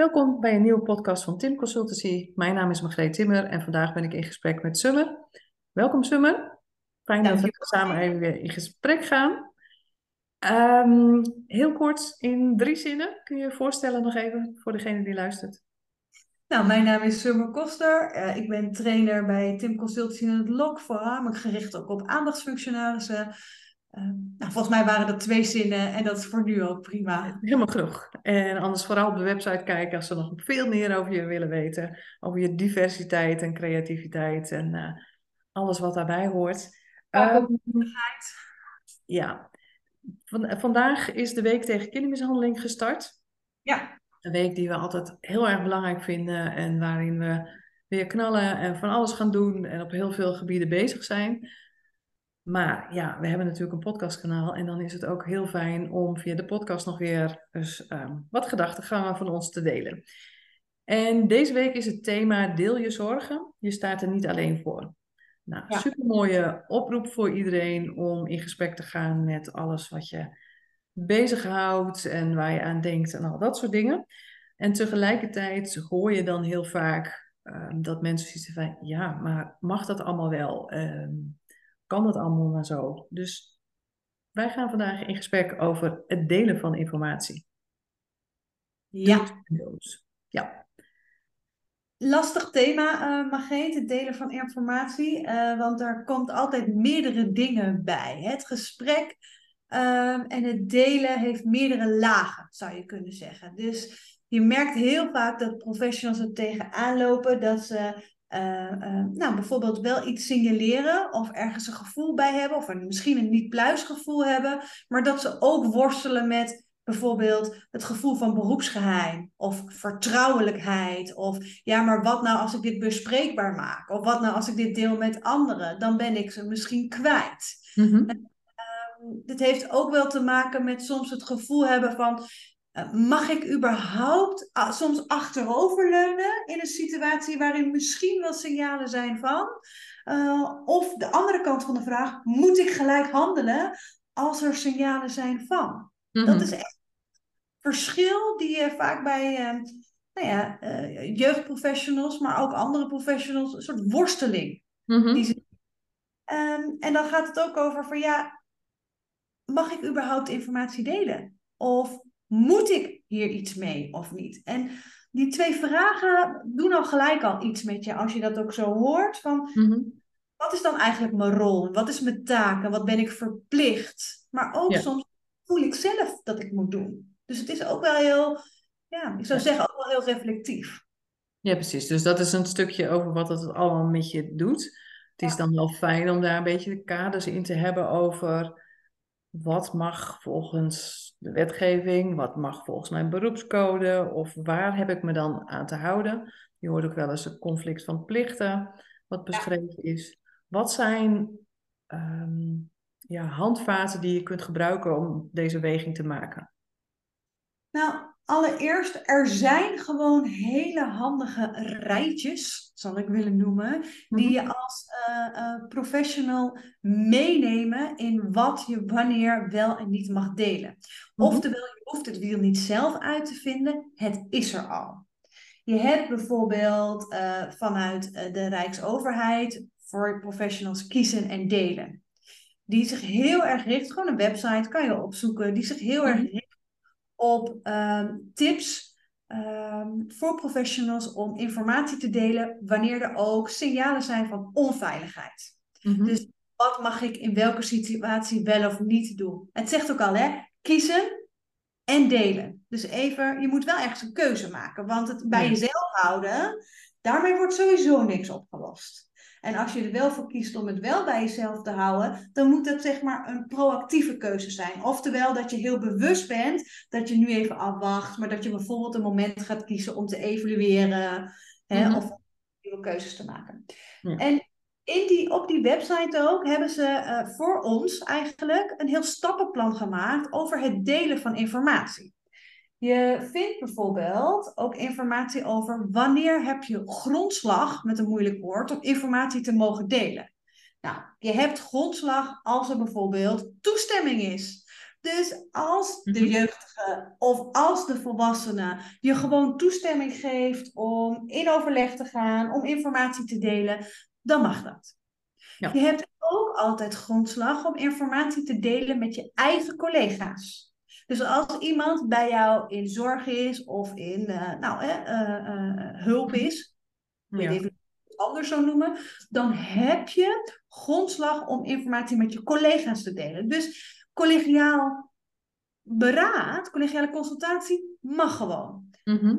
Welkom bij een nieuwe podcast van Tim Consultancy. Mijn naam is Margreet Timmer en vandaag ben ik in gesprek met Summer. Welkom Summer. Fijn dat we samen even weer in gesprek gaan. Ehm, heel kort, in drie zinnen, kun je je voorstellen nog even voor degene die luistert? Nou, mijn naam is Summer Koster. Uh, ik ben trainer bij Tim Consultancy in het LOK, voornamelijk gericht ook op aandachtsfunctionarissen. Uh, nou, volgens mij waren dat twee zinnen en dat is voor nu ook prima. Helemaal genoeg. En anders vooral op de website kijken als ze nog veel meer over je willen weten. Over je diversiteit en creativiteit en uh, alles wat daarbij hoort. Um, ja, Van, vandaag is de week tegen kindermishandeling gestart. Ja. Een week die we altijd heel erg belangrijk vinden en waarin we weer knallen en van alles gaan doen en op heel veel gebieden bezig zijn. Maar ja, we hebben natuurlijk een podcastkanaal en dan is het ook heel fijn om via de podcast nog weer dus, um, wat gedachtegangen van ons te delen. En deze week is het thema deel je zorgen, je staat er niet alleen voor. Nou, ja. super mooie oproep voor iedereen om in gesprek te gaan met alles wat je bezighoudt en waar je aan denkt en al dat soort dingen. En tegelijkertijd hoor je dan heel vaak um, dat mensen zoiets van, ja, maar mag dat allemaal wel? Um, kan dat allemaal maar zo? Dus wij gaan vandaag in gesprek over het delen van informatie. Ja. Ja. Lastig thema, uh, Margreet, het delen van informatie. Uh, want er komt altijd meerdere dingen bij. Het gesprek uh, en het delen heeft meerdere lagen, zou je kunnen zeggen. Dus je merkt heel vaak dat professionals er tegenaan lopen dat ze uh, uh, nou, bijvoorbeeld wel iets signaleren of ergens een gevoel bij hebben of een, misschien een niet-pluis gevoel hebben, maar dat ze ook worstelen met bijvoorbeeld het gevoel van beroepsgeheim of vertrouwelijkheid of ja, maar wat nou als ik dit bespreekbaar maak of wat nou als ik dit deel met anderen, dan ben ik ze misschien kwijt. Uh, dit heeft ook wel te maken met soms het gevoel hebben van mag ik überhaupt uh, soms achteroverleunen in een situatie waarin misschien wel signalen zijn van? Uh, of de andere kant van de vraag, moet ik gelijk handelen als er signalen zijn van? Dat is echt verschil die je vaak bij nou ja, jeugdprofessionals, maar ook andere professionals, een soort worsteling. Mm-hmm. Die ze, um, en dan gaat het ook over van ja, mag ik überhaupt informatie delen? Of moet ik hier iets mee of niet? En die twee vragen doen al gelijk al iets met je als je dat ook zo hoort. Van, mm-hmm. Wat is dan eigenlijk mijn rol? Wat is mijn taak? En wat ben ik verplicht? Maar ook ja. soms voel ik zelf dat ik moet doen. Dus het is ook wel heel, ja, ik zou ja. zeggen ook wel heel reflectief. Ja, precies. Dus dat is een stukje over wat het allemaal met je doet. Het is dan wel fijn om daar een beetje de kaders in te hebben over wat mag volgens de wetgeving, wat mag volgens mijn beroepscode of waar heb ik me dan aan te houden. Je hoort ook wel eens een conflict van plichten, wat beschreven is. Wat zijn um, ja, handvaten die je kunt gebruiken om deze weging te maken? Nou, allereerst, er zijn gewoon hele handige rijtjes, zal ik willen noemen, die je als uh, uh, professional meenemen in wat je wanneer wel en niet mag delen. Mm-hmm. Oftewel, je hoeft het wiel niet zelf uit te vinden, het is er al. Je hebt bijvoorbeeld uh, vanuit de Rijksoverheid voor professionals kiezen en delen. Die zich heel erg richt, gewoon een website kan je opzoeken, die zich heel erg richt op um, tips um, voor professionals om informatie te delen wanneer er ook signalen zijn van onveiligheid. Mm-hmm. Dus wat mag ik in welke situatie wel of niet doen? Het zegt ook al, hè? Kiezen en delen. Dus even, je moet wel ergens een keuze maken, want het bij jezelf houden, daarmee wordt sowieso niks opgelost. En als je er wel voor kiest om het wel bij jezelf te houden, dan moet het zeg maar een proactieve keuze zijn. Oftewel dat je heel bewust bent dat je nu even afwacht, maar dat je bijvoorbeeld een moment gaat kiezen om te evalueren hè, mm-hmm. of nieuwe keuzes te maken. Ja. En in die, op die website ook hebben ze uh, voor ons eigenlijk een heel stappenplan gemaakt over het delen van informatie. Je vindt bijvoorbeeld ook informatie over wanneer heb je grondslag, met een moeilijk woord, om informatie te mogen delen. Nou, je hebt grondslag als er bijvoorbeeld toestemming is. Dus als de Mhm. jeugdige of als de volwassene je gewoon toestemming geeft om in overleg te gaan, om informatie te delen, dan mag dat. Ja. Je hebt ook altijd grondslag om informatie te delen met je eigen collega's. Dus als iemand bij jou in zorg is of in eh, nou, eh, eh, hulp is, weet Ja. even anders zo noemen, dan heb je grondslag om informatie met je collega's te delen. Dus collegiaal beraad, collegiale consultatie mag gewoon. Mhm.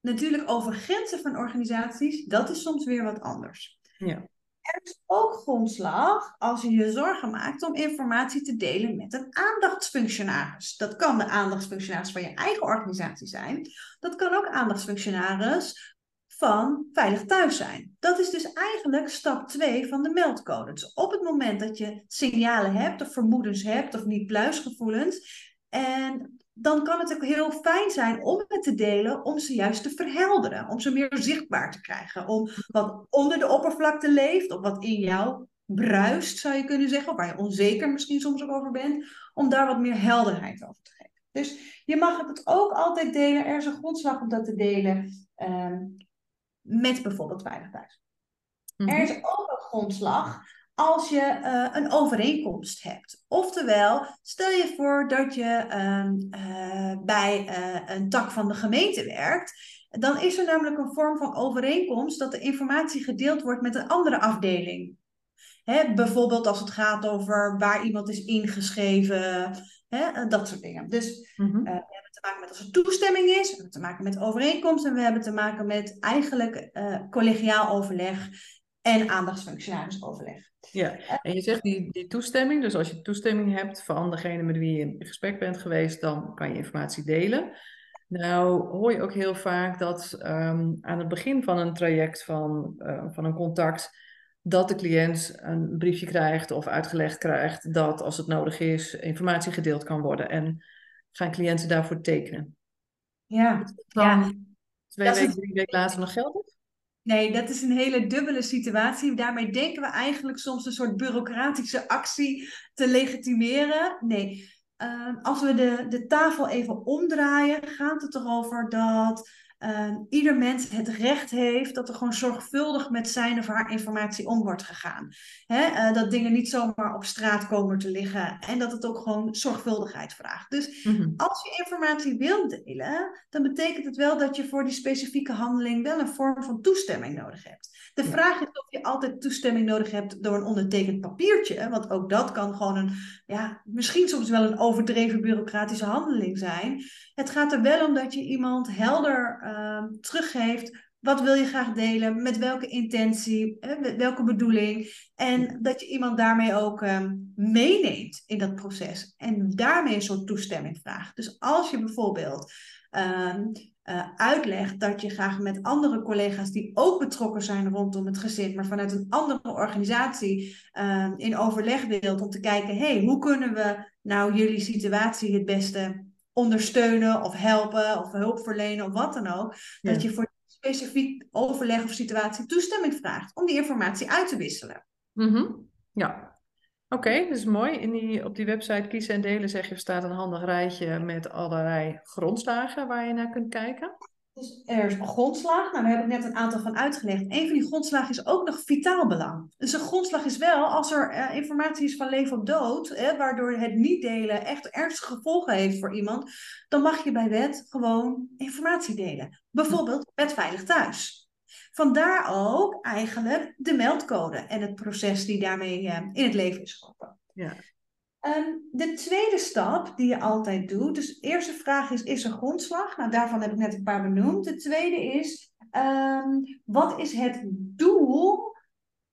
Natuurlijk over grenzen van organisaties, dat is soms weer wat anders. Ja. Er is ook grondslag als je je zorgen maakt om informatie te delen met een aandachtsfunctionaris. Dat kan de aandachtsfunctionaris van je eigen organisatie zijn. Dat kan ook aandachtsfunctionaris van Veilig Thuis zijn. Dat is dus eigenlijk stap 2 van de meldcode. Dus op het moment dat je signalen hebt of vermoedens hebt of niet pluisgevoelens, en dan kan het ook heel fijn zijn om het te delen, om ze juist te verhelderen, om ze meer zichtbaar te krijgen, om wat onder de oppervlakte leeft, of wat in jou bruist, zou je kunnen zeggen, of waar je onzeker misschien soms ook over bent, om daar wat meer helderheid over te geven. Dus je mag het ook altijd delen, er is een grondslag om dat te delen ehm, met bijvoorbeeld Veilig Thuis. Mhm. Er is ook een grondslag als je eh, een overeenkomst hebt. Oftewel, stel je voor dat je ehm, eh, bij eh, een tak van de gemeente werkt. Dan is er namelijk een vorm van overeenkomst dat de informatie gedeeld wordt met een andere afdeling. Hè, bijvoorbeeld als het gaat over waar iemand is ingeschreven, hè, dat soort dingen. Dus Mhm. we hebben te maken met als er toestemming is, we hebben te maken met overeenkomst en we hebben te maken met eigenlijk collegiaal overleg en aandachtsfunctionarisoverleg. Ja, en je zegt die, die toestemming, dus als je toestemming hebt van degene met wie je in gesprek bent geweest, dan kan je informatie delen. Nou hoor je ook heel vaak dat ehm, aan het begin van een traject van, eh, van een contact, dat de cliënt een briefje krijgt of uitgelegd krijgt dat als het nodig is, informatie gedeeld kan worden. En gaan cliënten daarvoor tekenen. Ja, twee Dat weken, drie weken later nog geldig? Nee, dat is een hele dubbele situatie. Daarmee denken we eigenlijk soms een soort bureaucratische actie te legitimeren. Nee, Ehm, als we de, de tafel even omdraaien, gaat het erover dat ehm, ieder mens het recht heeft dat er gewoon zorgvuldig met zijn of haar informatie om wordt gegaan. Hè? eh, dat dingen niet zomaar op straat komen te liggen en dat het ook gewoon zorgvuldigheid vraagt. Dus Mhm. als je informatie wilt delen, dan betekent het wel dat je voor die specifieke handeling wel een vorm van toestemming nodig hebt. De Ja. vraag is of je altijd toestemming nodig hebt door een ondertekend papiertje, want ook dat kan gewoon een, ja, misschien soms wel een overdreven bureaucratische handeling zijn. Het gaat er wel om dat je iemand helder ehm, teruggeeft. Wat wil je graag delen? Met welke intentie? eh, met welke bedoeling? En dat je iemand daarmee ook ehm, meeneemt in dat proces. En daarmee een soort toestemming vraagt. Dus als je bijvoorbeeld ehm, eh, uitlegt dat je graag met andere collega's die ook betrokken zijn rondom het gezin, maar vanuit een andere organisatie in overleg wilt om te kijken, hey, hoe kunnen we nou jullie situatie het beste ondersteunen of helpen of hulp verlenen of wat dan ook. Ja. Dat je voor specifiek overleg of situatie toestemming vraagt om die informatie uit te wisselen. Mhm. Ja, oké, dat is mooi. In die, op die website kiezen en delen zeg je, staat een handig rijtje met allerlei grondslagen waar je naar kunt kijken. Dus er is een grondslag. Nou, daar heb ik net een aantal van uitgelegd. Een van die grondslagen is ook nog vitaal belang. Dus een grondslag is wel als er eh, informatie is van leven of dood, hè, waardoor het niet delen echt ernstige gevolgen heeft voor iemand, dan mag je bij wet gewoon informatie delen. Bijvoorbeeld met Veilig Thuis. Vandaar ook eigenlijk de meldcode en het proces die daarmee eh, in het leven is geroepen. Ja. Ehm, de tweede stap die je altijd doet, dus de eerste vraag is, is er grondslag? Nou, daarvan heb ik net een paar benoemd. De tweede is, ehm, wat is het doel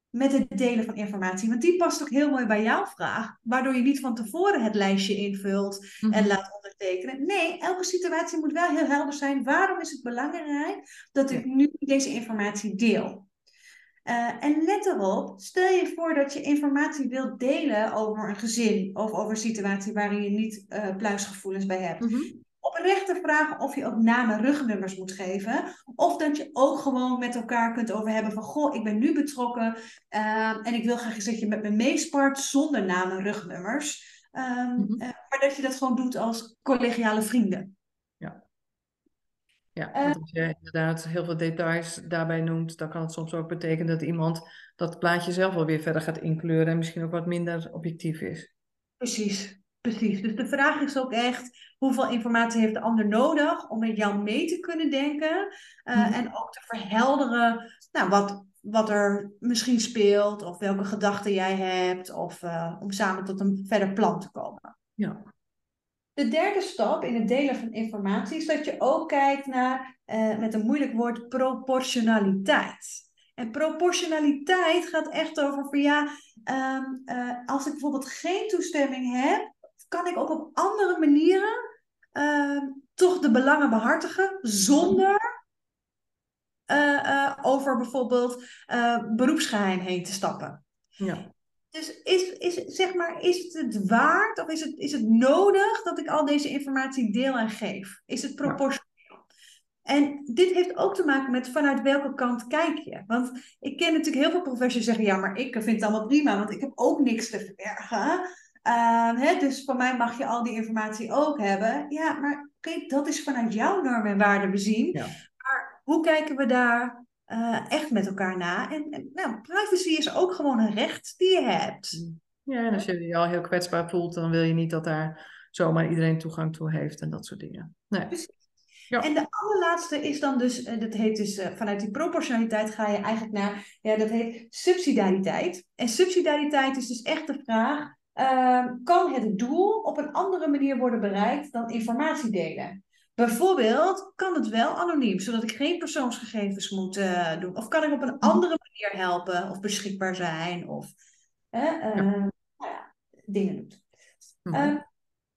met het delen van informatie? Want die past ook heel mooi bij jouw vraag, waardoor je niet van tevoren het lijstje invult Mhm. en laat ondertekenen. Nee, elke situatie moet wel heel helder zijn. Waarom is het belangrijk dat ik nu deze informatie deel? Uh, en let erop, stel je voor dat je informatie wilt delen over een gezin of over een situatie waarin je niet uh, pluisgevoelens bij hebt. Mhm. Oprecht te vragen of je ook namen, rugnummers moet geven. Of dat je ook gewoon met elkaar kunt over hebben van, goh, ik ben nu betrokken uh, en ik wil graag eens dat je met me meespart zonder namen, rugnummers. Ehm, mhm. maar dat je dat gewoon doet als collegiale vrienden. Ja. Ja, want als je inderdaad heel veel details daarbij noemt, dan kan het soms ook betekenen dat iemand dat plaatje zelf wel weer verder gaat inkleuren en misschien ook wat minder objectief is. Precies, precies. Dus de vraag is ook echt, hoeveel informatie heeft de ander nodig om met jou mee te kunnen denken uh, mm. en ook te verhelderen nou, wat, wat er misschien speelt of welke gedachten jij hebt of uh, om samen tot een verder plan te komen. Ja. De derde stap in het delen van informatie is dat je ook kijkt naar, uh, met een moeilijk woord, proportionaliteit. En proportionaliteit gaat echt over van ja, um, uh, als ik bijvoorbeeld geen toestemming heb, kan ik ook op andere manieren uh, toch de belangen behartigen zonder uh, over bijvoorbeeld beroepsgeheim heen te stappen. Ja. Dus is, is, zeg maar, is het het waard of is het, is het nodig dat ik al deze informatie deel en geef? Is het proportioneel? En dit heeft ook te maken met vanuit welke kant kijk je. Want ik ken natuurlijk heel veel professors die zeggen: ja, maar ik vind het allemaal prima, want ik heb ook niks te verbergen. Uh, hè, dus voor mij mag je al die informatie ook hebben. Ja, maar oké, dat is vanuit jouw normen en waarden bezien. Ja. Maar hoe kijken we daar uh, echt met elkaar na? En, en, nou, privacy is ook gewoon een recht die je hebt. Ja, en als je je al heel kwetsbaar voelt, dan wil je niet dat daar zomaar iedereen toegang toe heeft en dat soort dingen. Nee. Precies. Ja. En de allerlaatste is dan dus, eh, dat heet dus uh, vanuit die proportionaliteit ga je eigenlijk naar, ja, dat heet subsidiariteit. En subsidiariteit is dus echt de vraag, uh, kan het doel op een andere manier worden bereikt dan informatie delen? Bijvoorbeeld, kan het wel anoniem, zodat ik geen persoonsgegevens moet uh, doen? Of kan ik op een mhm. andere manier helpen of beschikbaar zijn of ja. Nou ja, dingen doen? Mm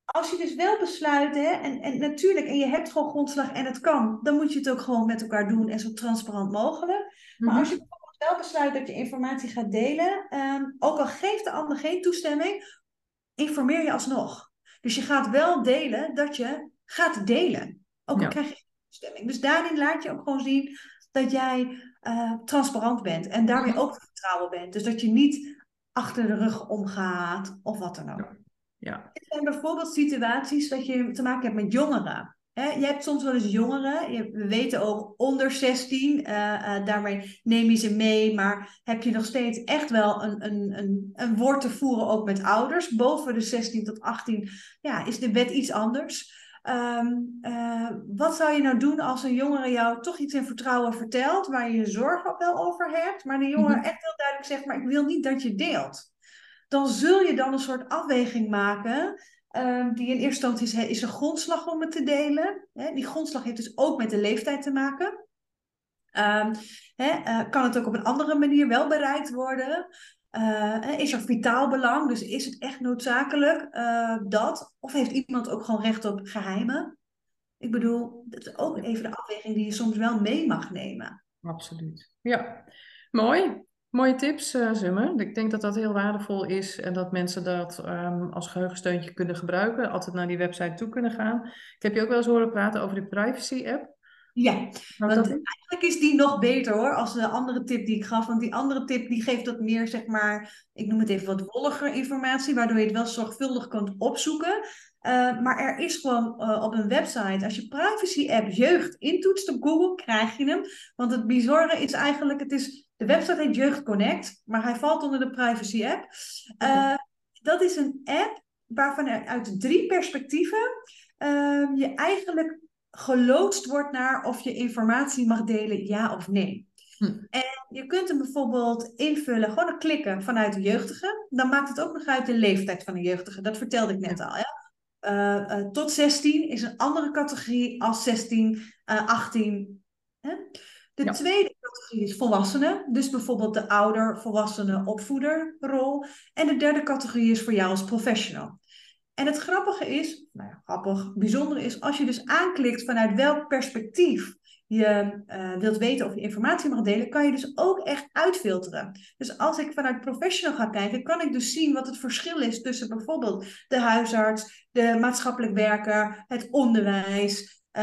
als je dus wel besluit, hè, en, en natuurlijk, en je hebt gewoon grondslag en het kan, dan moet je het ook gewoon met elkaar doen en zo transparant mogelijk. Maar mhm. als je bijvoorbeeld wel besluit dat je informatie gaat delen, um, ook al geeft de ander geen toestemming, informeer je alsnog. Dus je gaat wel delen dat je gaat delen. Ook al krijg je geen toestemming. Dus daarin laat je ook gewoon zien dat jij uh, transparant bent en daarmee ook vertrouwen bent. Dus dat je niet achter de rug omgaat of wat dan ook. Ja. Er zijn bijvoorbeeld situaties dat je te maken hebt met jongeren. He, je hebt soms wel eens jongeren, je, we weten ook onder 16, uh, uh, daarmee neem je ze mee, maar heb je nog steeds echt wel een, een, een, een woord te voeren ook met ouders. Boven de 16 tot 18 ja, is de wet iets anders. Um, uh, wat zou je nou doen als een jongere jou toch iets in vertrouwen vertelt, waar je je zorgen wel over hebt, maar de jongere mhm. echt heel duidelijk zegt, maar ik wil niet dat je deelt dan zul je dan een soort afweging maken. Uh, die in eerste instantie is, is er grondslag om het te delen. Die grondslag heeft dus ook met de leeftijd te maken. Um, hè, uh, kan het ook op een andere manier wel bereikt worden? Uh, is er vitaal belang? Dus is het echt noodzakelijk uh, dat? Of heeft iemand ook gewoon recht op geheimen? Ik bedoel, dat is ook even de afweging die je soms wel mee mag nemen. Absoluut. Ja, mooi. Mooie tips, uh, Ik denk dat dat heel waardevol is en dat mensen dat um, als geheugensteuntje kunnen gebruiken. Altijd naar die website toe kunnen gaan. Ik heb je ook wel eens horen praten over de privacy-app. Ja, want eigenlijk is die nog beter hoor, als de andere tip die ik gaf. Want die andere tip die geeft dat meer, zeg maar, ik noem het even wat wolliger informatie, waardoor je het wel zorgvuldig kunt opzoeken. Uh, maar er is gewoon uh, op een website, als je privacy app jeugd intoetst op Google, krijg je hem. Want het bizarre is eigenlijk, het is, de website heet Jeugd Connect, maar hij valt onder de privacy app. Uh, dat is een app waarvan er uit drie perspectieven ehm, je eigenlijk geloodst wordt naar of je informatie mag delen, ja of nee. Hm. En je kunt hem bijvoorbeeld invullen, gewoon klikken vanuit de jeugdige. Dan maakt het ook nog uit de leeftijd van de jeugdige. Dat vertelde ik net al. Ja? Uh, uh, tot 16 is een andere categorie als 16, uh, 18. Hè? De ja. tweede categorie is volwassenen. Dus bijvoorbeeld de ouder, volwassene, opvoederrol. En de derde categorie is voor jou als professional. En het grappige is, nou ja, grappig, bijzonder is, als je dus aanklikt vanuit welk perspectief je uh, wilt weten of je informatie mag delen, kan je dus ook echt uitfilteren. Dus als ik vanuit professional ga kijken, kan ik dus zien wat het verschil is tussen bijvoorbeeld de huisarts, de maatschappelijk werker, het onderwijs, uh,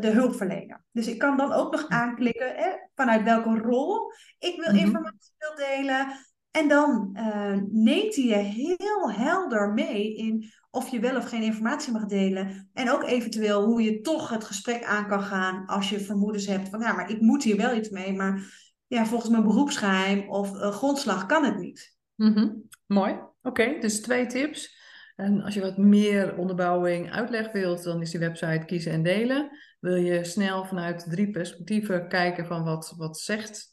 de hulpverlener. Dus ik kan dan ook nog aanklikken hè, vanuit welke rol ik wil mhm. informatie wil delen. En dan uh, neemt hij je heel helder mee in of je wel of geen informatie mag delen. En ook eventueel hoe je toch het gesprek aan kan gaan als je vermoedens hebt van ja, maar ik moet hier wel iets mee, maar ja, volgens mijn beroepsgeheim of uh, grondslag kan het niet. Mm Mooi. Oké, dus twee tips. En als je wat meer onderbouwing, uitleg wilt, dan is die website kiezen en delen. Wil je snel vanuit drie perspectieven kijken van wat, wat zegt,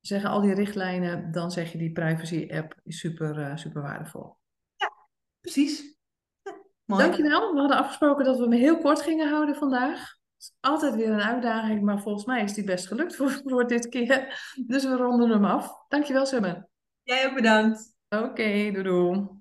zeggen al die richtlijnen, dan zeg je die privacy app is super, uh, super waardevol. Ja, precies. Mooi. Dankjewel. We hadden afgesproken dat we hem heel kort gingen houden vandaag. Het is altijd weer een uitdaging, maar volgens mij is die best gelukt voor, voor dit keer. Dus we ronden hem af. Dankjewel, Summer. Jij ook bedankt. Oké, okay, doei doei.